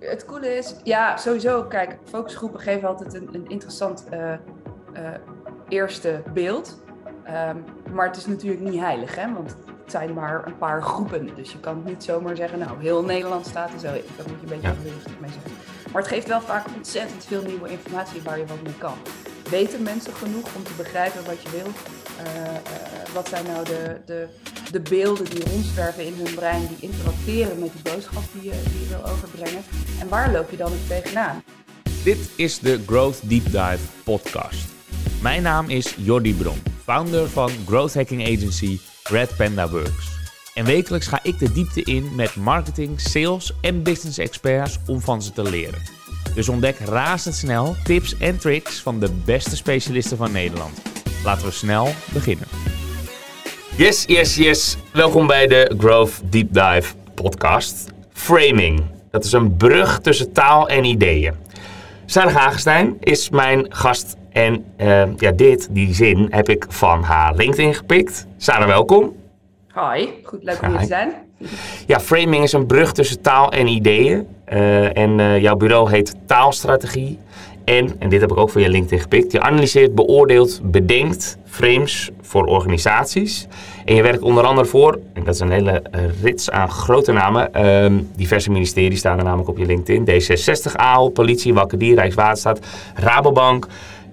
het coole is, ja, sowieso, kijk, focusgroepen geven altijd een, een interessant eh, eh, eerste beeld. Ehm, maar het is natuurlijk niet heilig, hè? want het zijn maar een paar groepen. Dus je kan niet zomaar zeggen, nou, heel Nederland staat er zo in. Daar moet je een beetje Ja. voorzichtig mee zijn. Maar het geeft wel vaak ontzettend veel nieuwe informatie waar je wat mee kan. Weten mensen genoeg om te begrijpen wat je wil? Eh, wat zijn nou de, de, de beelden die rondzwerven in hun brein, die interacteren met die boodschap die je, wil overbrengen? En waar loop je dan ook tegenaan? Dit is de Growth Deep Dive podcast. Mijn naam is Jordi Bron, founder van growth hacking agency Red Panda Works. En wekelijks ga ik de diepte in met marketing, sales en business experts om van ze te leren. Dus ontdek razendsnel tips en tricks van de beste specialisten van Nederland. Laten we snel beginnen. Yes, yes, yes. Welkom bij de Growth Deep Dive podcast. Framing. Dat is een brug tussen taal en ideeën. Sarah Hagestein is mijn gast. En eh, ja, dit, die zin, heb ik van haar LinkedIn gepikt. Sarah, welkom. Hi, goed, leuk om hier Hi. te zijn. Ja, framing is een brug tussen taal en ideeën. Eh, en eh, jouw bureau heet Taalstrategie. En, en dit heb ik ook van je LinkedIn gepikt, je analyseert, beoordeelt, bedenkt frames voor organisaties. En je werkt onder andere voor, en dat is een hele eh, rits aan grote namen, ehm, diverse ministeries staan er namelijk op je LinkedIn. D66, AO, Politie, Wakkerdier, Rijkswaterstaat, Rabobank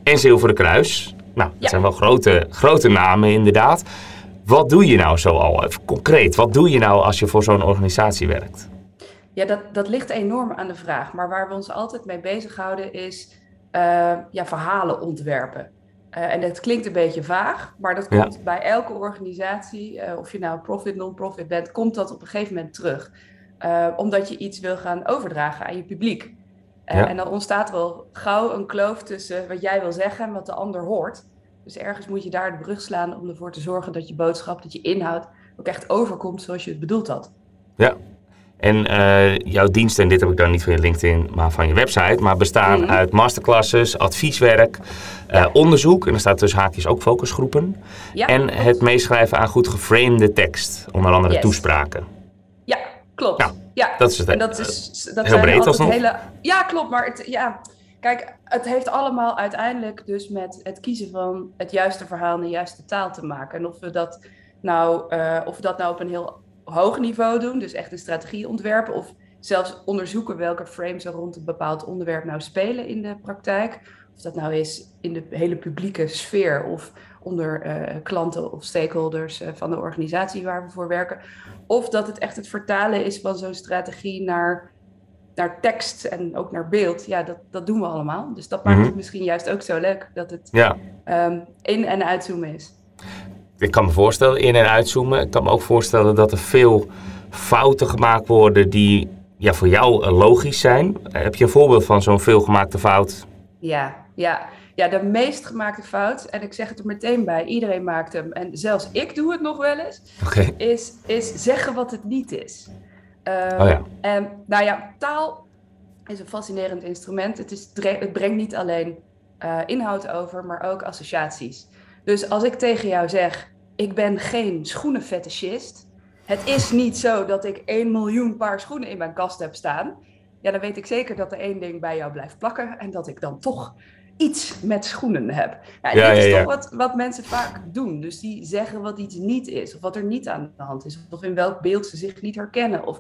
en Zilveren Kruis. Nou, dat Ja. zijn wel grote, grote namen inderdaad. Wat doe je nou zo al? Even concreet, wat doe je nou als je voor zo'n organisatie werkt? Ja, dat, dat ligt enorm aan de vraag. Maar waar we ons altijd mee bezighouden is eh, ja, verhalen ontwerpen. Eh, en dat klinkt een beetje vaag, maar dat Ja. komt bij elke organisatie, eh, of je nou profit, non-profit bent, komt dat op een gegeven moment terug. Omdat je iets wil gaan overdragen aan je publiek. Ja. En dan ontstaat wel gauw een kloof tussen wat jij wil zeggen en wat de ander hoort. Dus ergens moet je daar de brug slaan om ervoor te zorgen dat je boodschap, dat je inhoud ook echt overkomt zoals je het bedoeld had. Ja. En eh, jouw diensten, en dit heb ik dan niet van je LinkedIn, maar van je website, maar bestaan Mhm. uit masterclasses, advieswerk, eh, Ja. onderzoek, en er staat tussen haakjes ook focusgroepen. Ja, en klopt. het meeschrijven aan goed geframede tekst, onder andere Yes. toespraken. Ja, klopt. Ja, Ja, dat is het, En eh, dat is dat heel breed alsnog. hele. Ja, klopt. Maar het, ja, kijk, het heeft allemaal uiteindelijk dus met het kiezen van het juiste verhaal en de juiste taal te maken. En of we dat nou, of we dat nou op een heel hoog niveau doen, dus echt een strategie ontwerpen, of zelfs onderzoeken welke frames er rond een bepaald onderwerp nou spelen in de praktijk. Of dat nou is in de hele publieke sfeer of onder eh, klanten of stakeholders eh, van de organisatie waar we voor werken. Of dat het echt het vertalen is van zo'n strategie naar, naar tekst en ook naar beeld. Ja, dat, dat doen we allemaal. Dus dat maakt Mhm. het misschien juist ook zo leuk dat het Ja, ehm, in- en uitzoomen is. Ik kan me voorstellen, in- en uitzoomen. Ik kan me ook voorstellen dat er veel fouten gemaakt worden die ja, voor jou logisch zijn. Heb je een voorbeeld van zo'n veelgemaakte fout? Ja, ja. ja, de meest gemaakte fout, en ik zeg het er meteen bij, iedereen maakt hem, en zelfs ik doe het nog wel eens, Oké. is, is zeggen wat het niet is. Ehm, Oh ja. En nou ja, taal is een fascinerend instrument. Het, is, het brengt niet alleen eh, inhoud over, maar ook associaties. Dus als ik tegen jou zeg, ik ben geen schoenenfetischist. Het is niet zo dat ik 1 miljoen paar schoenen in mijn kast heb staan. Ja, dan weet ik zeker dat er één ding bij jou blijft plakken. En dat ik dan toch iets met schoenen heb. Nou, Ja, dit is ja, ja. toch wat, wat mensen vaak doen. Dus die zeggen wat iets niet is. Of wat er niet aan de hand is. Of in welk beeld ze zich niet herkennen. Of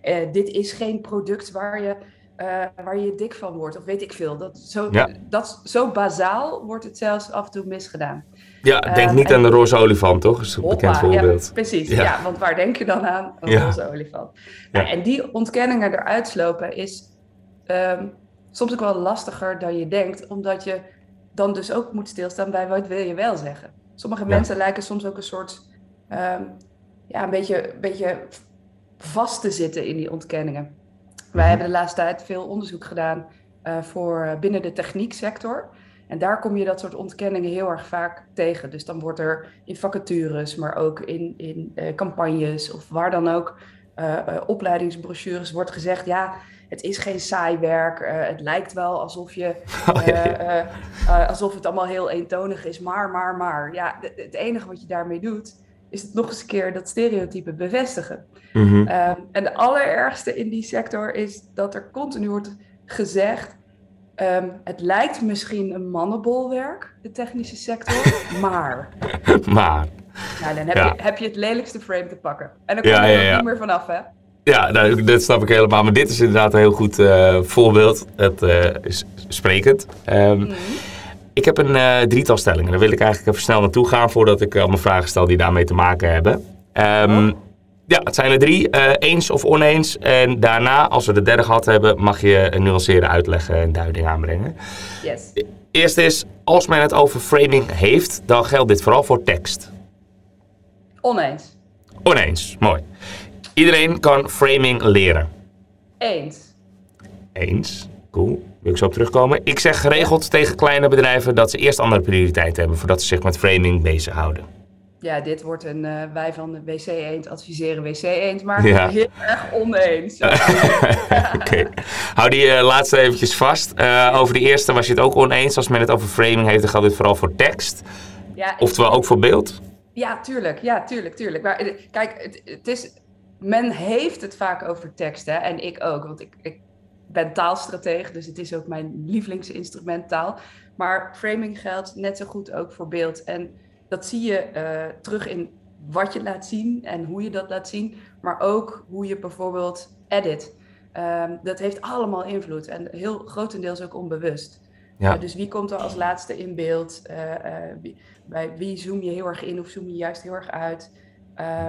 eh, dit is geen product waar je, eh, waar je dik van wordt. Of weet ik veel. Dat, zo, Ja. dat, zo bazaal wordt het zelfs af en toe misgedaan. Ja, denk Ehm, niet aan de roze olifant, toch? Dat is een bekend voorbeeld. Ja, precies, Ja. ja. want waar denk je dan aan? Een roze olifant. Ja. Nou, en die ontkenningen eruit slopen is ehm, soms ook wel lastiger dan je denkt, omdat je dan dus ook moet stilstaan bij wat wil je wel zeggen. Sommige mensen lijken soms ook een soort, ehm, ja, een beetje, een beetje vast te zitten in die ontkenningen. Wij Mhm. hebben de laatste tijd veel onderzoek gedaan eh, voor eh, binnen de technieksector. En daar kom je dat soort ontkenningen heel erg vaak tegen. Dus dan wordt er in vacatures, maar ook in, in eh, campagnes of waar dan ook, eh, opleidingsbrochures wordt gezegd: ja, het is geen saai werk. het lijkt wel alsof, je, Oh, alsof het allemaal heel eentonig is. Maar, maar, maar. Ja, het enige wat je daarmee doet, is het nog eens een keer dat stereotype bevestigen. Mhm. Ehm, en de allerergste in die sector is dat er continu wordt gezegd. ehm, het lijkt misschien een mannenbolwerk, de technische sector, maar Maar, nou, dan heb, Ja. je, heb je het lelijkste frame te pakken. En dan kom Ja, je er ja. niet meer vanaf, hè? ja, nou, dat snap ik helemaal. Maar dit is inderdaad een heel goed eh, voorbeeld. Het eh, is sprekend. Ehm, Mhm. Ik heb een eh, drietal stellingen. Daar wil ik eigenlijk even snel naartoe gaan voordat ik allemaal vragen stel die daarmee te maken hebben. Ehm, Oh. Ja, het zijn er drie. eh, eens of oneens. En daarna, als we de derde gehad hebben, mag je een nuanceerde uitleg en duiding aanbrengen. Yes. Eerst is, als men het over framing heeft, dan geldt dit vooral voor tekst. Oneens. Oneens, mooi. Iedereen kan framing leren. Eens. Eens, cool. Wil ik zo op terugkomen. Ik zeg geregeld tegen kleine bedrijven dat ze eerst andere prioriteiten hebben voordat ze zich met framing bezighouden. Ja, dit wordt een eh, wij van de WC Eend adviseren WC Eend, maar Ja. heel erg oneens. Oké. Hou die eh, laatste eventjes vast. Eh, over de eerste was je het ook oneens. Als men het over framing heeft, dan geldt dit vooral voor tekst. Ja, Oftewel ook voor beeld. Ja, tuurlijk. Ja, tuurlijk, tuurlijk. Maar kijk, het, het is, men heeft het vaak over tekst, hè? en ik ook. Want ik, ik ben taalstratege, dus het is ook mijn lievelingsinstrument taal. Maar framing geldt net zo goed ook voor beeld. En dat zie je eh, terug in wat je laat zien en hoe je dat laat zien. Maar ook hoe je bijvoorbeeld edit. Ehm, dat heeft allemaal invloed en heel grotendeels ook onbewust. Ja. Eh, dus wie komt er als laatste in beeld? Eh, wie, bij wie zoom je heel erg in of zoom je juist heel erg uit?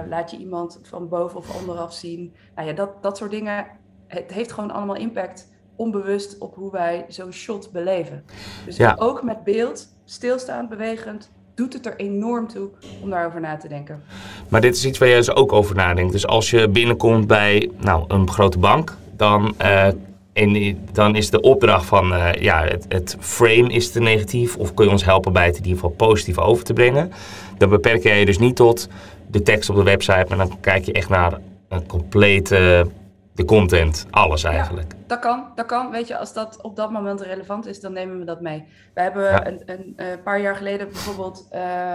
Laat je iemand van boven of onderaf zien? Nou ja, dat, dat soort dingen. Het heeft gewoon allemaal impact onbewust op hoe wij zo'n shot beleven. Dus Ja. ook met beeld, stilstaand, bewegend, doet het er enorm toe om daarover na te denken. Maar dit is iets waar jij dus ook over nadenkt. Dus als je binnenkomt bij nou, een grote bank, dan, eh, en, dan is de opdracht van eh, ja, het, het frame is te negatief. Of kun je ons helpen bij het in ieder geval positief over te brengen. Dan beperk jij je dus niet tot de tekst op de website, maar dan kijk je echt naar een complete de content, alles eigenlijk. Dat kan, dat kan. Weet je, als dat op dat moment relevant is, dan nemen we dat mee. We hebben Ja. een, een, eh, paar jaar geleden bijvoorbeeld eh,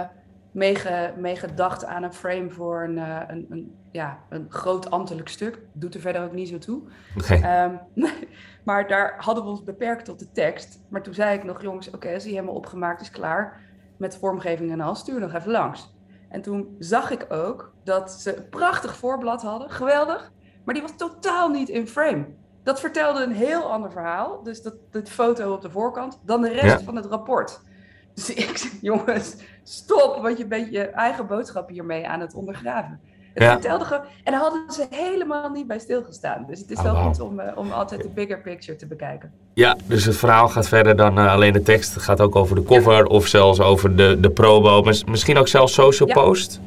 meege- meegedacht aan een frame voor een, eh, een, een, ja, een groot ambtelijk stuk. Doet er verder ook niet zo toe. Ehm, maar daar hadden we ons beperkt tot de tekst. Maar toen zei ik nog, jongens, oké, als die helemaal opgemaakt is, klaar. Met vormgeving en al, stuur nog even langs. En toen zag ik ook dat ze een prachtig voorblad hadden, geweldig. Maar die was totaal niet in frame. Dat vertelde een heel ander verhaal, dus dat, dat foto op de voorkant, dan de rest Ja. van het rapport. Dus ik zeg, jongens, stop, want je bent je eigen boodschap hiermee aan het ondergraven. Het Ja. vertelde gewoon, en daar hadden ze helemaal niet bij stilgestaan. Dus het is Oh, wel goed om, eh, om altijd de bigger picture te bekijken. Ja, dus het verhaal gaat verder dan eh, alleen de tekst. Het gaat ook over de cover of zelfs over de, de promo. Mis- Misschien ook zelfs social post.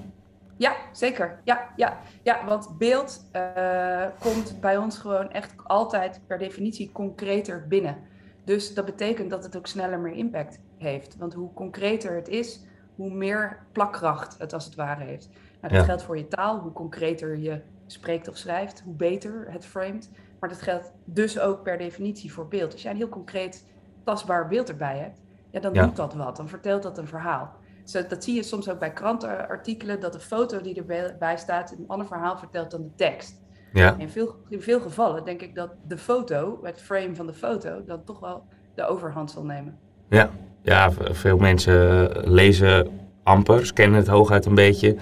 Ja, zeker. Ja, ja, ja want beeld eh, komt bij ons gewoon echt altijd per definitie concreter binnen. Dus dat betekent dat het ook sneller meer impact heeft. Want hoe concreter het is, hoe meer plakkracht het als het ware heeft. Nou, dat Ja. geldt voor je taal. Hoe concreter je spreekt of schrijft, hoe beter het framet. Maar dat geldt dus ook per definitie voor beeld. Als jij een heel concreet, tastbaar beeld erbij hebt, ja, dan Ja. doet dat wat. Dan vertelt dat een verhaal. Dus dat zie je soms ook bij krantenartikelen, dat de foto die erbij staat een ander verhaal vertelt dan de tekst. Ja. In veel, in veel gevallen denk ik dat de foto, het frame van de foto, dan toch wel de overhand zal nemen. Ja, ja veel mensen eh, lezen amper, scannen het hooguit een beetje.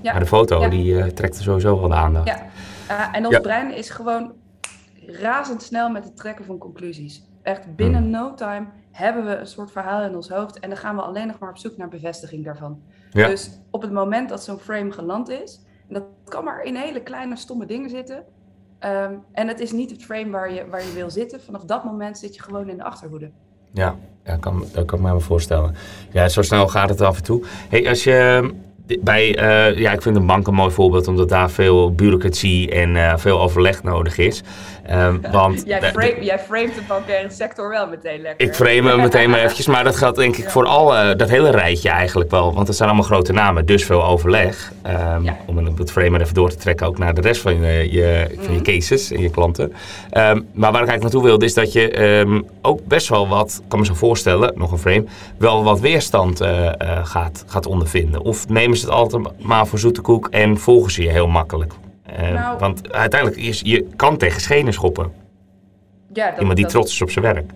Ja, Maar de foto ja. die eh, trekt er sowieso wel de aandacht. Ja. Uh, en ons Ja. brein is gewoon razendsnel met het trekken van conclusies. Echt binnen Hmm. no time hebben we een soort verhaal in ons hoofd en dan gaan we alleen nog maar op zoek naar bevestiging daarvan. Ja. Dus op het moment dat zo'n frame geland is, en dat kan maar in hele kleine stomme dingen zitten, ehm, en het is niet het frame waar je, waar je wil zitten, vanaf dat moment zit je gewoon in de achterhoede. Ja, ja kan, dat kan ik me voorstellen. Ja, zo snel gaat het af en toe. Hey, als je eh, bij, eh, ja, ik vind een bank een mooi voorbeeld, omdat daar veel bureaucratie en eh, veel overleg nodig is. Um, want jij, frame, jij framet de bankaire sector wel meteen lekker. Ik frame hem meteen maar eventjes. Maar dat geldt denk ik voor al dat hele rijtje eigenlijk wel. Want het zijn allemaal grote namen, dus veel overleg. Um, ja. Om het frame even door te trekken ook naar de rest van je, je van je mm. cases en je klanten. Um, maar waar ik eigenlijk naartoe wilde is dat je ook best wel wat, kan me zo voorstellen, nog een frame, wel wat weerstand uh, uh, gaat, gaat ondervinden. Of nemen ze het altijd maar voor zoete koek en volgen ze je heel makkelijk? Uh, nou, want uiteindelijk is je kan tegen schenen schoppen. Ja, dat, Iemand die trots is op zijn werk.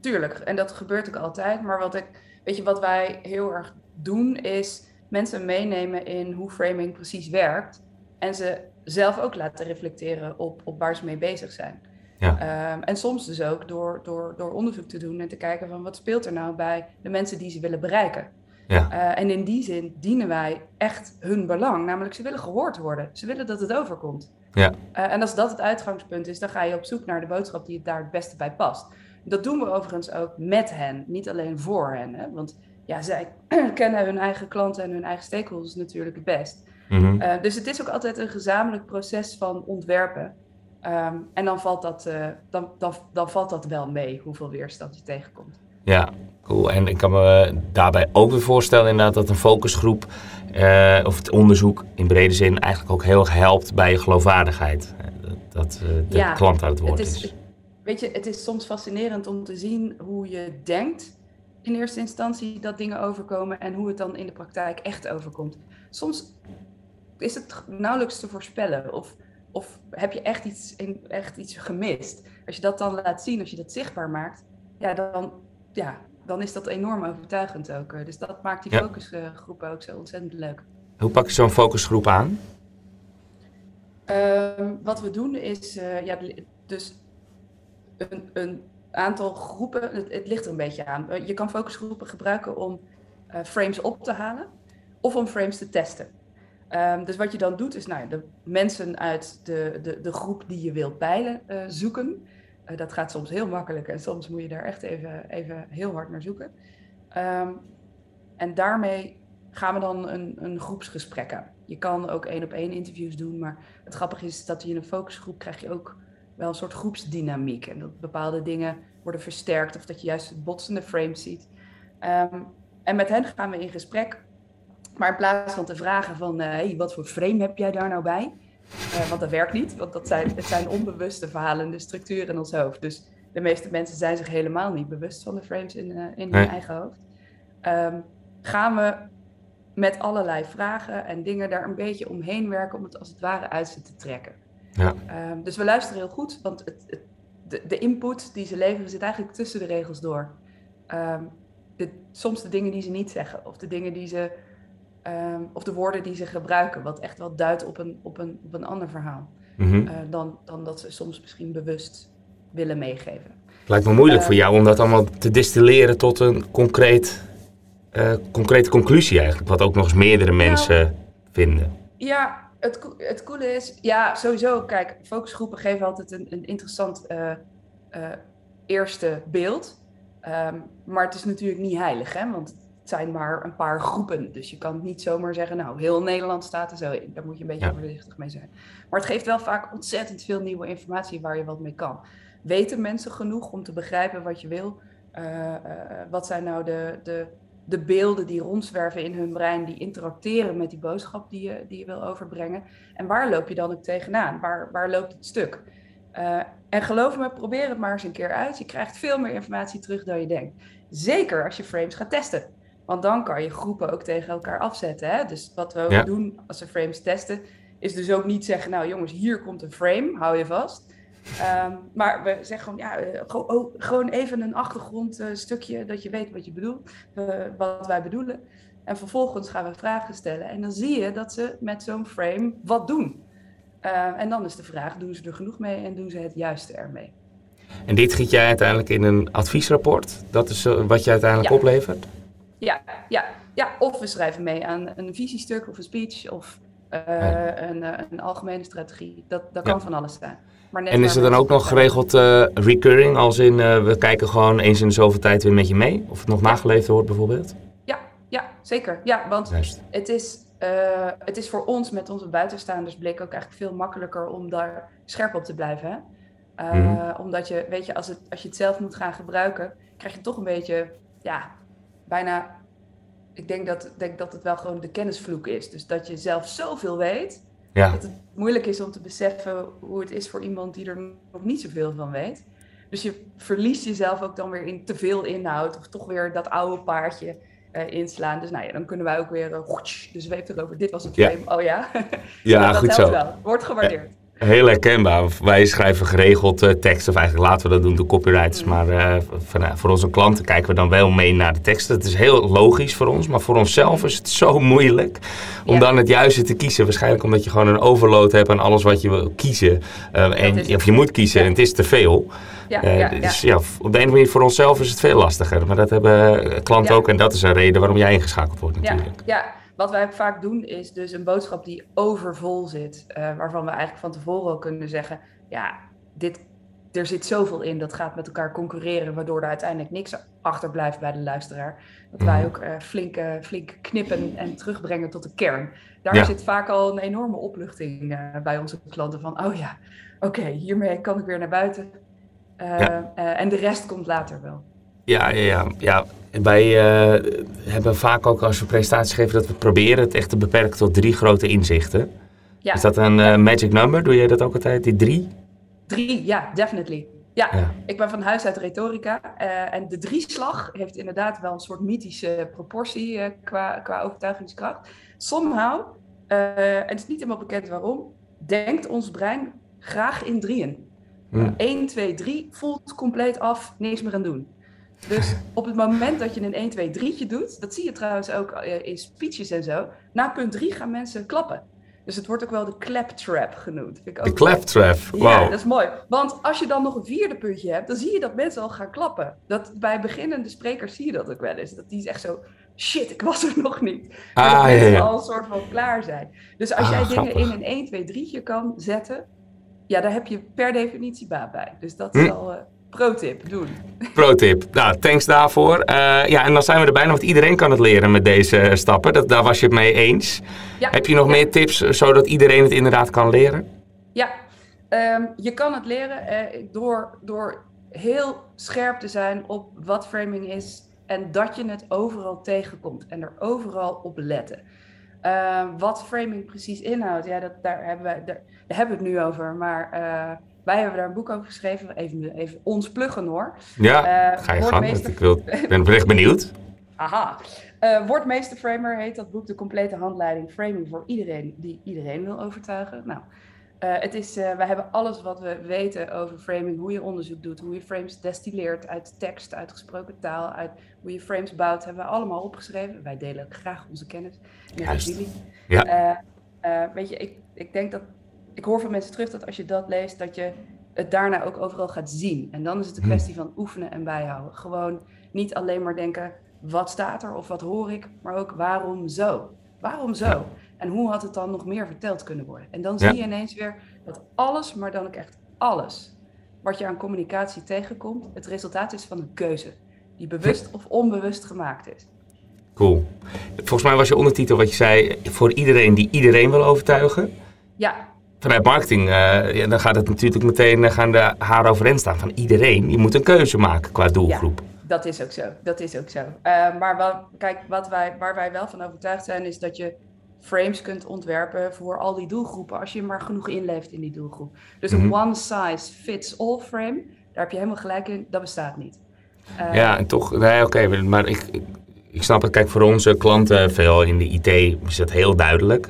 Tuurlijk, en dat gebeurt ook altijd. Maar wat ik, weet je, wat wij heel erg doen, is mensen meenemen in hoe framing precies werkt. En ze zelf ook laten reflecteren op, op waar ze mee bezig zijn. Ja. Um, en soms dus ook door, door, door onderzoek te doen en te kijken van wat speelt er nou bij de mensen die ze willen bereiken. Ja. Uh, en in die zin dienen wij echt hun belang. Namelijk, ze willen gehoord worden. Ze willen dat het overkomt. Ja. Uh, en als dat het uitgangspunt is, dan ga je op zoek naar de boodschap die het daar het beste bij past. Dat doen we overigens ook met hen, niet alleen voor hen. Hè? Want ja, zij kennen hun eigen klanten en hun eigen stakeholders natuurlijk het best. Mm -hmm. uh, dus het is ook altijd een gezamenlijk proces van ontwerpen. Um, en dan valt, dat, dan, dan, dan valt dat wel mee, hoeveel weerstand je tegenkomt. Ja. En ik kan me daarbij ook weer voorstellen inderdaad dat een focusgroep uh, of het onderzoek in brede zin eigenlijk ook heel erg helpt bij je geloofwaardigheid. Dat uh, de ja, klant uit het woord het is, is. Weet je, het is soms fascinerend om te zien hoe je denkt in eerste instantie dat dingen overkomen en hoe het dan in de praktijk echt overkomt. Soms is het nauwelijks te voorspellen of, of heb je echt iets, echt iets gemist. Als je dat dan laat zien, als je dat zichtbaar maakt, ja, dan ja, dan is dat enorm overtuigend ook. Eh. Dus dat maakt die ja. focusgroepen ook zo ontzettend leuk. Hoe pak je zo'n focusgroep aan? Uh, wat we doen is, uh, ja, dus een, een aantal groepen, het, het, ligt er een beetje aan. Eh, je kan focusgroepen gebruiken om uh, frames op te halen of om frames te testen. Um, dus wat je dan doet is nou, de mensen uit de, de, de groep die je wilt peilen zoeken. Eh, dat gaat soms heel makkelijk en soms moet je daar echt even, even heel hard naar zoeken. Um, en daarmee gaan we dan een, een groepsgesprek aan. Je kan ook één op één interviews doen, maar het grappige is dat je in een focusgroep krijg je ook wel een soort groepsdynamiek. En dat bepaalde dingen worden versterkt of dat je juist botsende frames ziet. Um, en met hen gaan we in gesprek. Maar in plaats van te vragen van, uh, hey, wat voor frame heb jij daar nou bij? Uh, want dat werkt niet, want dat zijn, het zijn onbewuste verhalen, de structuur in ons hoofd. Dus de meeste mensen zijn zich helemaal niet bewust van de frames in, uh, in hun eigen hoofd. Um, gaan we met allerlei vragen en dingen daar een beetje omheen werken om het als het ware uit ze te trekken. Ja. Um, dus we luisteren heel goed, want het, het, de, de, input die ze leveren zit eigenlijk tussen de regels door. Um, de, soms de dingen die ze niet zeggen of de dingen die ze Um, of de woorden die ze gebruiken, wat echt wel duidt op een, op een, op een ander verhaal. Mm -hmm. uh, dan, dan dat ze soms misschien bewust willen meegeven. Het lijkt me moeilijk uh, voor jou om dat allemaal te distilleren tot een concreet, uh, concrete conclusie eigenlijk, wat ook nog eens meerdere mensen nou, vinden. Ja, het, het coole is, ja, sowieso, kijk, focusgroepen geven altijd een, een interessant eerste beeld. Um, maar het is natuurlijk niet heilig, hè? want zijn maar een paar groepen. Dus je kan niet zomaar zeggen, nou, heel Nederland staat er zo in. Daar moet je een beetje ja. voorzichtig mee zijn. Maar het geeft wel vaak ontzettend veel nieuwe informatie waar je wat mee kan. Weten mensen genoeg om te begrijpen wat je wil? Uh, uh, wat zijn nou de, de, de beelden die rondzwerven in hun brein, die interacteren met die boodschap die je, die je wil overbrengen? En waar loop je dan ook tegenaan? Waar, waar loopt het stuk? Uh, en geloof me, probeer het maar eens een keer uit. Je krijgt veel meer informatie terug dan je denkt. Zeker als je frames gaat testen. Want dan kan je groepen ook tegen elkaar afzetten. Hè? Dus wat we ook doen als we frames testen, is dus ook niet zeggen, nou jongens, hier komt een frame, hou je vast. Um, maar we zeggen gewoon, ja, uh, oh, gewoon even een achtergrondstukje, uh, dat je weet wat je bedoelt, uh, wat wij bedoelen. En vervolgens gaan we vragen stellen. En dan zie je dat ze met zo'n frame wat doen. Uh, en dan is de vraag, doen ze er genoeg mee en doen ze het juiste ermee? En dit giet jij uiteindelijk in een adviesrapport? Dat is wat je uiteindelijk ja. oplevert? Ja, ja, ja, of we schrijven mee aan een visiestuk of een speech of uh, ja. een, uh, een, algemene strategie. Dat, dat kan ja. van alles zijn. Maar en is er dan ook nog geregeld uh, recurring, als in we kijken gewoon eens in de zoveel tijd weer met je mee? Of het nog nageleefd wordt bijvoorbeeld? Ja, ja zeker. Ja, want het is, het is voor ons met onze buitenstaanders blik ook eigenlijk veel makkelijker om daar scherp op te blijven. Hè? Mhm. Omdat je, weet je als, het, als je het zelf moet gaan gebruiken, krijg je toch een beetje, ja, bijna. Ik denk dat, denk dat het wel gewoon de kennisvloek is. Dus dat je zelf zoveel weet, Ja, dat het moeilijk is om te beseffen hoe het is voor iemand die er nog niet zoveel van weet. Dus je verliest jezelf ook dan weer in te veel inhoud, of toch weer dat oude paardje eh, inslaan. Dus nou ja, dan kunnen wij ook weer uh, de zweep erover. Dit was het Ja. frame. Oh ja, ja dat goed helpt zo. wel. Wordt gewaardeerd. Heel herkenbaar. Wij schrijven geregeld eh, teksten, of eigenlijk laten we dat doen, de copywriters. Mm. Maar eh, van, eh, voor onze klanten kijken we dan wel mee naar de teksten. Het is heel logisch voor ons, maar voor onszelf is het zo moeilijk om Ja. dan het juiste te kiezen. Waarschijnlijk omdat je gewoon een overload hebt aan alles wat je wil kiezen. En, is of je moet kiezen Ja. en het is te veel. Ja, ja, dus ja, op de een of andere manier voor onszelf is het veel lastiger. Maar dat hebben klanten ook en dat is een reden waarom jij ingeschakeld wordt Ja, natuurlijk. ja, wat wij vaak doen is dus een boodschap die overvol zit. eh, waarvan we eigenlijk van tevoren al kunnen zeggen: ja, dit, er zit zoveel in, dat gaat met elkaar concurreren, waardoor er uiteindelijk niks achterblijft bij de luisteraar. Dat wij Mhm. ook flink, eh, flink knippen en terugbrengen tot de kern. Daar Ja. zit vaak al een enorme opluchting eh, bij onze klanten van: oh ja, oké, hiermee kan ik weer naar buiten. Ja. en de rest komt later wel. Ja, ja, ja. ja. Wij eh, hebben vaak ook als we presentaties geven dat we proberen het echt te beperken tot drie grote inzichten. Ja. Is dat een eh, magic number? Doe jij dat ook altijd, die drie? Drie, ja, definitely. Ja, Ja. ik ben van huis uit retorica. eh, en de drieslag heeft inderdaad wel een soort mythische proportie qua, qua overtuigingskracht. Somehow, eh, en het is niet helemaal bekend waarom, denkt ons brein graag in drieën. Hm. 1, 2, 3 voelt compleet af, niks meer aan doen. Dus op het moment dat je een 1, 2, 3'tje doet, dat zie je trouwens ook eh, in speeches en zo, na punt 3 gaan mensen klappen. Dus het wordt ook wel de claptrap genoemd. Vind ik De ook mooi. claptrap. Ja, Wow. dat is mooi. Want als je dan nog een vierde puntje hebt, dan zie je dat mensen al gaan klappen. Dat, bij beginnende sprekers zie je dat ook wel eens. Dat die is echt zo, shit, ik was er nog niet. Ah, dat ja, mensen ja. al een soort van klaar zijn. Dus als Ah, jij dingen in een 1, 2, 3'tje kan zetten, ja, daar heb je per definitie baat bij. Dus dat Hm. is al eh pro-tip, doen. Pro tip. Nou, thanks daarvoor. Eh, ja, en dan zijn we er bijna, want iedereen kan het leren met deze stappen. Dat, daar was je het mee eens. Ja, Heb je nog ja. meer tips eh, zodat iedereen het inderdaad kan leren? Ja, ehm, je kan het leren eh, door, door heel scherp te zijn op wat framing is en dat je het overal tegenkomt en er overal op letten. Ehm, wat framing precies inhoudt, ja, dat, daar, hebben wij, daar, daar hebben we het nu over, maar wij hebben daar een boek over geschreven. Even, even ons pluggen hoor. Ja, Eh, ga je gang. want Ik, wil, ben echt benieuwd. Aha. Eh Wordmeester Framer heet dat boek, de complete handleiding framing voor iedereen die iedereen wil overtuigen. Nou, eh, het is, eh, wij hebben alles wat we weten over framing, hoe je onderzoek doet, hoe je frames destilleert uit tekst, uit gesproken taal, uit hoe je frames bouwt, hebben we allemaal opgeschreven. Wij delen ook graag onze kennis met jullie. Ja. Eh, weet je, ik, ik denk dat, ik hoor van mensen terug dat als je dat leest, dat je het daarna ook overal gaat zien. En dan is het een Hmm. kwestie van oefenen en bijhouden. Gewoon niet alleen maar denken, wat staat er of wat hoor ik, maar ook waarom zo? Waarom zo? En hoe had het dan nog meer verteld kunnen worden? En dan zie je ineens weer dat alles, maar dan ook echt alles, wat je aan communicatie tegenkomt, het resultaat is van een keuze. Die bewust of onbewust gemaakt is. Cool. Volgens mij was je ondertitel wat je zei, voor iedereen die iedereen wil overtuigen. Ja, Vanuit marketing, eh, ja, dan gaat het natuurlijk meteen, eh, gaan de haren overeind staan van iedereen. Je moet een keuze maken qua doelgroep. Dat is ook zo. Dat is ook zo. Eh, maar wel, kijk, wat wij, waar wij wel van overtuigd zijn, is dat je frames kunt ontwerpen voor al die doelgroepen, als je maar genoeg inleeft in die doelgroep. Dus een Mhm. one size fits all frame, daar heb je helemaal gelijk in, dat bestaat niet. Ja, en toch, nee, oké, maar ik, ik, ik snap het. Kijk, voor onze klanten, veel in de IT, is het heel duidelijk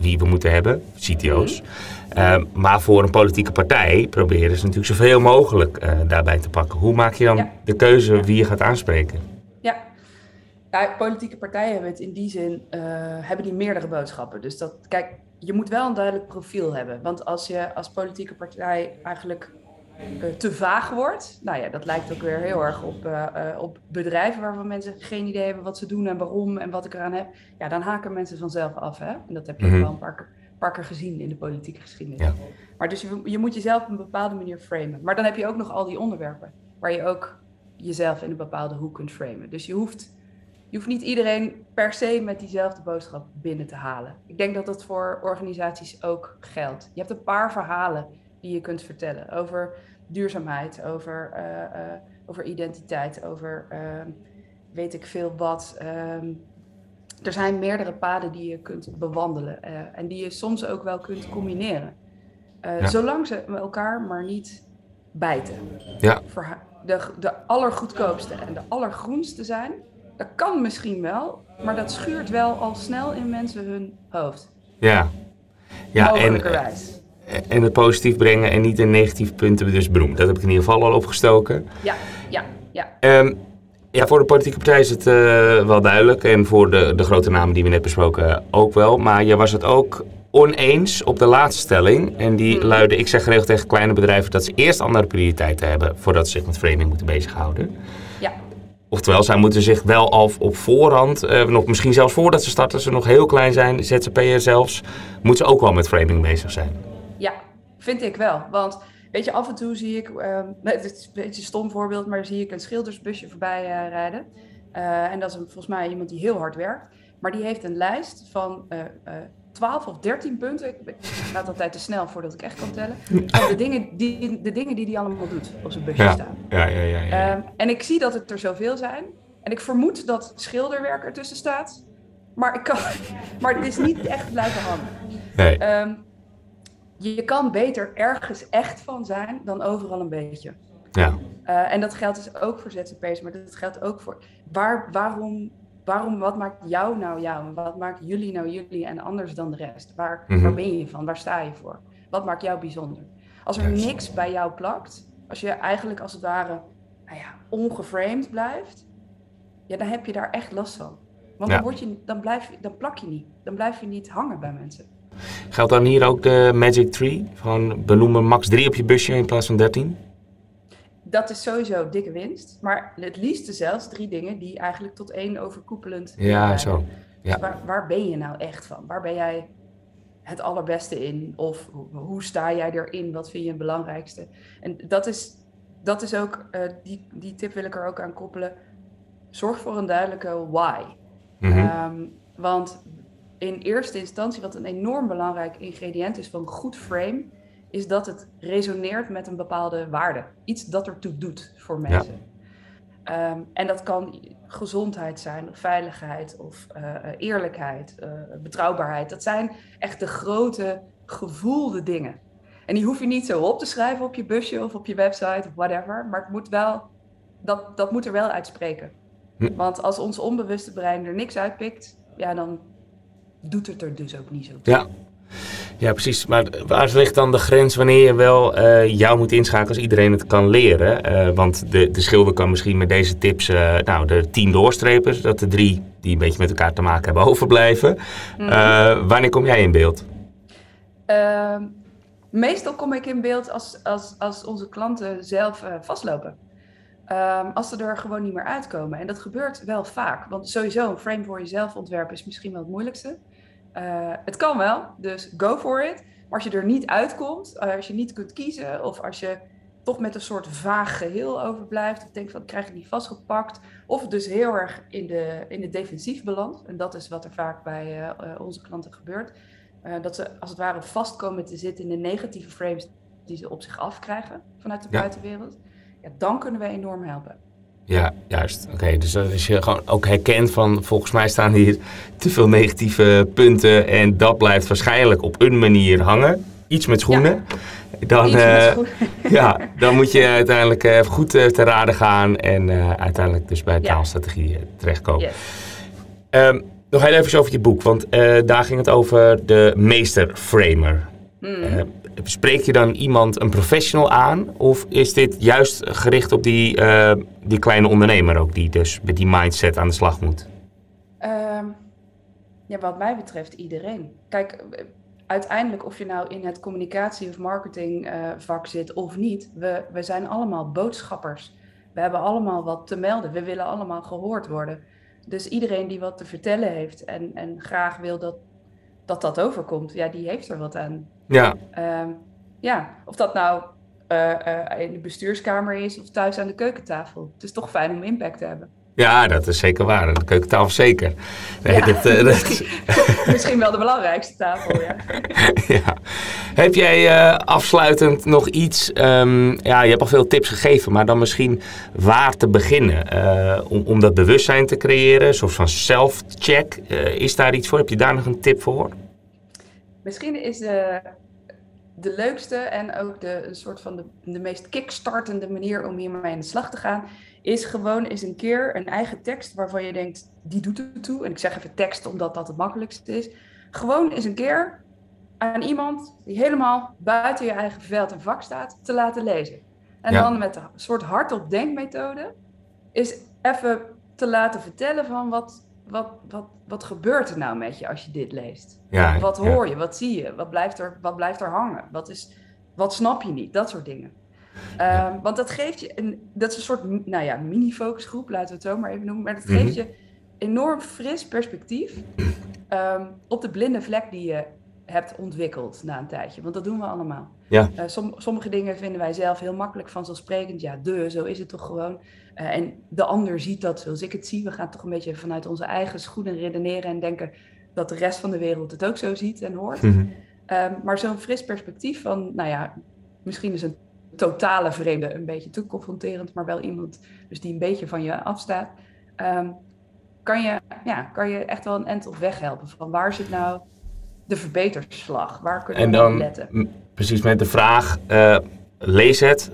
wie we moeten hebben, CTO's. Eh, maar voor een politieke partij proberen ze natuurlijk zoveel mogelijk eh, daarbij te pakken. Hoe maak je dan Ja. de keuze wie je gaat aanspreken? Ja. ja, politieke partijen hebben het in die zin, eh, hebben die meerdere boodschappen. Dus dat, kijk, je moet wel een duidelijk profiel hebben. Want als je als politieke partij eigenlijk eh, te vaag wordt, nou ja, dat lijkt ook weer heel erg op, eh, eh, op bedrijven waarvan mensen geen idee hebben wat ze doen en waarom en wat ik eraan heb. Ja, dan haken mensen vanzelf af. Hè? En dat heb je Mhm. wel een paar, keer- paar keer gezien in de politieke geschiedenis. Ja. Maar dus je, je moet jezelf op een bepaalde manier framen. Maar dan heb je ook nog al die onderwerpen waar je ook jezelf in een bepaalde hoek kunt framen. Dus je hoeft, je hoeft niet iedereen per se met diezelfde boodschap binnen te halen. Ik denk dat dat voor organisaties ook geldt. Je hebt een paar verhalen die je kunt vertellen. Over duurzaamheid, over, eh, eh, over identiteit, over ehm, weet ik veel wat. Ehm, er zijn meerdere paden die je kunt bewandelen eh, en die je soms ook wel kunt combineren. Zolang ze elkaar maar niet bijten. Ja. De, de allergoedkoopste en de allergroenste zijn, dat kan misschien wel, maar dat schuurt wel al snel in mensen hun hoofd. Ja. Ja, en, en het positief brengen en niet de negatieve punten dus benoemen. Dat heb ik in ieder geval al opgestoken. Ja, ja, ja. Um, ja, voor de politieke partij is het uh, wel duidelijk. En voor de, de grote namen die we net besproken ook wel. Maar je was het ook oneens op de laatste stelling. En die hmm. luidde, ik zeg geregeld tegen kleine bedrijven dat ze eerst andere prioriteiten hebben voordat ze zich met framing moeten bezighouden. Ja. Oftewel, zij moeten zich wel al op voorhand, uh, nog misschien zelfs voordat ze starten, ze nog heel klein zijn, ZZP'er zelfs, moeten ze ook wel met framing bezig zijn. Ja, vind ik wel. Want weet je, af en toe zie ik, uh, het is een beetje een stom voorbeeld, maar zie ik een schildersbusje voorbij uh, rijden. Uh, en dat is een, volgens mij iemand die heel hard werkt. Maar die heeft een lijst van 12 of 13 punten. Ik gaat altijd te snel voordat ik echt kan tellen. Van de dingen die, de dingen die hij allemaal doet op zijn busje staan. Ja, ja, ja. ja, ehm, en ik zie dat het er zoveel zijn. En ik vermoed dat schilderwerk ertussen staat. Maar, ik kan, maar het is niet echt blijven hangen. Nee. Um, je kan beter ergens echt van zijn dan overal een beetje. Ja. Uh, en dat geldt dus ook voor ZZP'ers, maar dat geldt ook voor waar, waarom, waarom, wat maakt jou nou jou? Wat maakt jullie nou jullie en anders dan de rest? Waar, mm -hmm. waar ben je van? Waar sta je voor? Wat maakt jou bijzonder? Als er yes. niks bij jou plakt, als je eigenlijk als het ware nou ja, ongeframed blijft, ja, dan heb je daar echt last van. Want ja. dan, word je, dan, blijf, dan plak je niet. Dan blijf je niet hangen bij mensen. Geldt dan hier ook de Magic Tree? Van benoemen max 3 op je busje in plaats van 13? Dat is sowieso dikke winst. Maar het liefste zelfs drie dingen die eigenlijk tot één overkoepelend. Ja, zo. Ja. Dus waar, waar ben je nou echt van? Waar ben jij het allerbeste in? Of hoe sta jij erin? Wat vind je het belangrijkste? En dat is, dat is ook, uh, die, die tip wil ik er ook aan koppelen. Zorg voor een duidelijke why. Mm -hmm. um, want in eerste instantie, wat een enorm belangrijk ingrediënt is van een goed frame, is dat het resoneert met een bepaalde waarde. Iets dat ertoe doet voor mensen. Ja. Um, en dat kan gezondheid zijn, of veiligheid, of uh, eerlijkheid, uh, betrouwbaarheid. Dat zijn echt de grote gevoelde dingen. En die hoef je niet zo op te schrijven op je busje of op je website of whatever. Maar het moet wel, dat, dat moet er wel uitspreken. Hm. Want als ons onbewuste brein er niks uitpikt, ja, dan doet het er dus ook niet zo toe. Ja. Ja, precies. Maar waar ligt dan de grens wanneer je wel uh, jou moet inschakelen als iedereen het kan leren? Uh, want de, de schilder kan misschien met deze tips, uh, nou, de tien doorstrepen, dat de drie die een beetje met elkaar te maken hebben overblijven. Mm -hmm. wanneer kom jij in beeld? Ehm, meestal kom ik in beeld als, als, als onze klanten zelf vastlopen. Um, als ze er gewoon niet meer uitkomen. En dat gebeurt wel vaak. Want sowieso een frame voor jezelf ontwerpen is misschien wel het moeilijkste. Uh, het kan wel, dus go for it. Maar als je er niet uitkomt, uh, als je niet kunt kiezen, of als je toch met een soort vaag geheel overblijft, of denkt van ik krijg het niet vastgepakt, of dus heel erg in de, in de defensief belandt, en dat is wat er vaak bij uh, onze klanten gebeurt, dat ze als het ware vast komen te zitten in de negatieve frames die ze op zich afkrijgen vanuit de ja. buitenwereld, ja, dan kunnen we enorm helpen. Ja, juist. Oké, dus als je gewoon ook herkent van volgens mij staan hier te veel negatieve punten en dat blijft waarschijnlijk op een manier hangen. Iets met schoenen. Ja. Dan, Iets met schoenen. ja, dan moet je uiteindelijk uh, goed uh, te raden gaan en uiteindelijk dus bij taalstrategie terechtkomen. Yes. Um, nog heel even over je boek, want daar ging het over de meesterframer. Mm spreek je dan iemand, een professional aan? Of is dit juist gericht op die, uh, die kleine ondernemer ook, die dus met die mindset aan de slag moet? Um, ja, wat mij betreft iedereen. Kijk, uiteindelijk of je nou in het communicatie- of marketingvak uh, zit of niet, we, we zijn allemaal boodschappers. We hebben allemaal wat te melden. We willen allemaal gehoord worden. Dus iedereen die wat te vertellen heeft en, en graag wil dat, dat dat overkomt, ja, die heeft er wat aan. Ja. Um, ja, of dat nou uh, uh, in de bestuurskamer is of thuis aan de keukentafel. Het is toch fijn om impact te hebben. Ja, dat is zeker waar. De keukentafel zeker. Nee, ja. dat, uh, dat... Misschien wel de belangrijkste tafel, ja. ja. Heb jij uh, afsluitend nog iets... Um, ja, je hebt al veel tips gegeven, maar dan misschien waar te beginnen? Uh, om, om dat bewustzijn te creëren, een soort van self-check. is daar iets voor? Heb je daar nog een tip voor? Misschien is de, de leukste en ook de een soort van de, de meest kickstartende manier om hiermee aan de slag te gaan is gewoon eens een keer een eigen tekst waarvan je denkt, die doet het toe. En ik zeg even tekst omdat dat het makkelijkste is. Gewoon eens een keer aan iemand die helemaal buiten je eigen veld en vak staat, te laten lezen. En dan met een soort hardop denkmethode is even te laten vertellen van wat, wat, wat, wat gebeurt er nou met je als je dit leest? Ja, wat hoor je? Wat zie je? Wat blijft er, wat blijft er hangen? Wat, is, wat snap je niet? Dat soort dingen. Um, want dat geeft je, een, dat is een soort nou ja, mini-focusgroep, laten we het zo maar even noemen. Maar dat geeft mhm. je enorm fris perspectief um, op de blinde vlek die je hebt ontwikkeld na een tijdje. Want dat doen we allemaal. Ja. Uh, som, sommige dingen vinden wij zelf heel makkelijk vanzelfsprekend. Ja, de, zo is het toch gewoon. Uh, en de ander ziet dat zoals ik het zie. We gaan toch een beetje vanuit onze eigen schoenen redeneren en denken dat de rest van de wereld het ook zo ziet en hoort. Mm um, maar zo'n fris perspectief van, nou ja, misschien is een totale vreemde een beetje te confronterend, maar wel iemand dus die een beetje van je afstaat, um, kan, je, ja, kan je echt wel een end op weg helpen. Van waar zit nou de verbeterslag? Waar kunnen we op letten? Precies met de vraag, uh, lees het,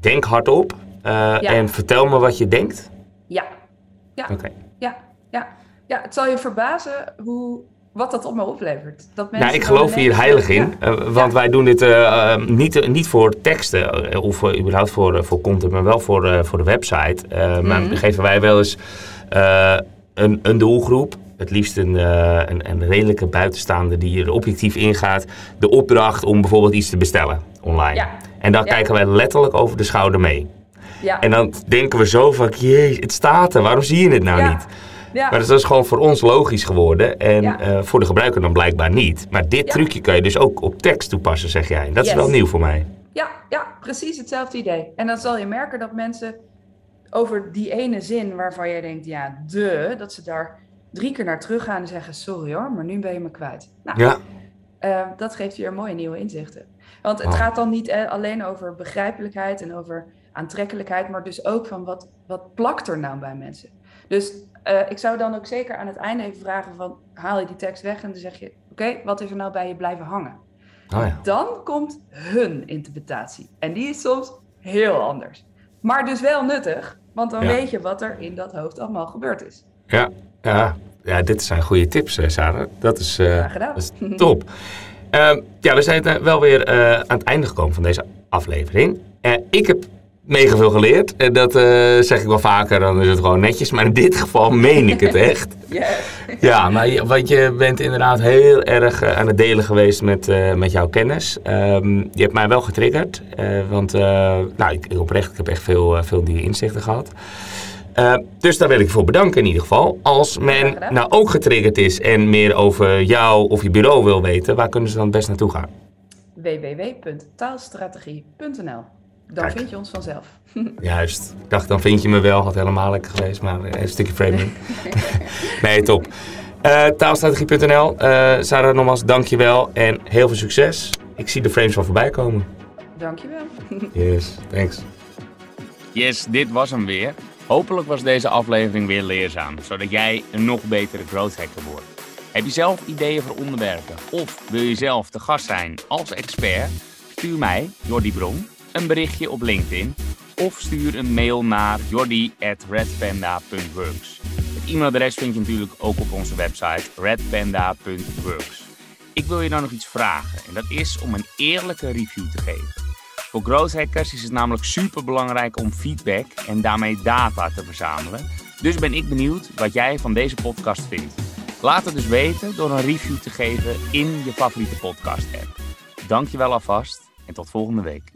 denk hardop uh, en vertel me wat je denkt. Ja, ja, okay. ja, ja. ja. Het zal je verbazen hoe wat dat op me oplevert. Dat mensen nou, ik geloof hier heilig in, uh, want wij doen dit uh, niet, niet voor teksten of überhaupt voor, voor content, maar wel voor, voor de website. Mm Maar mhm. geven wij wel eens een, een doelgroep, het liefst een, een, een, redelijke buitenstaande die er objectief ingaat, de opdracht om bijvoorbeeld iets te bestellen online. Ja. En dan kijken wij letterlijk over de schouder mee. Ja. En dan denken we zo van, jee, het staat er, waarom zie je het nou niet? Ja. Maar dat is gewoon voor ons logisch geworden en uh, voor de gebruiker dan blijkbaar niet. Maar dit trucje kan je dus ook op tekst toepassen, zeg jij. Dat is wel nieuw voor mij. Ja, ja, precies hetzelfde idee. En dan zal je merken dat mensen over die ene zin waarvan je denkt, ja, de, dat ze daar drie keer naar terug gaan en zeggen, sorry hoor, maar nu ben je me kwijt. Nou, ja. Uh, dat geeft weer mooie nieuwe inzichten. Want het gaat dan niet eh, alleen over begrijpelijkheid en over aantrekkelijkheid, maar dus ook van wat, wat plakt er nou bij mensen. Dus uh, ik zou dan ook zeker aan het einde even vragen van, haal je die tekst weg en dan zeg je, oké, wat is er nou bij je blijven hangen? Oh ja. Dan komt hun interpretatie. En die is soms heel anders. Maar dus wel nuttig, want dan weet je wat er in dat hoofd allemaal gebeurd is. Ja, ja. ja dit zijn goede tips, eh, Sarah. Dat is, uh, dat is top. uh, ja, we zijn wel weer aan het einde gekomen van deze aflevering. ik heb mega veel geleerd. En dat uh, zeg ik wel vaker, dan is het gewoon netjes. Maar in dit geval meen ik het echt. Yeah. Ja, maar je, want je bent inderdaad heel erg uh, aan het delen geweest met, uh, met jouw kennis. Um, je hebt mij wel getriggerd. want nou, ik, oprecht, ik heb echt veel, veel nieuwe inzichten gehad. dus daar wil ik je voor bedanken in ieder geval. Als men nou ook getriggerd is en meer over jou of je bureau wil weten, waar kunnen ze dan best naartoe gaan? www.taalstrategie.nl dan vind je ons vanzelf. Juist. Ik dacht, dan vind je me wel. Had helemaal lekker geweest, maar een stukje framing. nee, top. Uh, taalstrategie.nl. Uh, Sarah, nogmaals, dankjewel en heel veel succes. Ik zie de frames wel voorbij komen. Dankjewel. yes, thanks. Yes, dit was hem weer. Hopelijk was deze aflevering weer leerzaam, zodat jij een nog betere growth hacker wordt. Heb je zelf ideeën voor onderwerpen of wil je zelf te gast zijn als expert? Stuur mij, Jordi Bron, een berichtje op LinkedIn of stuur een mail naar jordi.redpanda.works. Het e-mailadres vind je natuurlijk ook op onze website redpanda.works. Ik wil je dan nog iets vragen en dat is om een eerlijke review te geven. Voor growth hackers is het namelijk super belangrijk om feedback en daarmee data te verzamelen. Dus ben ik benieuwd wat jij van deze podcast vindt. Laat het dus weten door een review te geven in je favoriete podcast app. Dankjewel alvast en tot volgende week.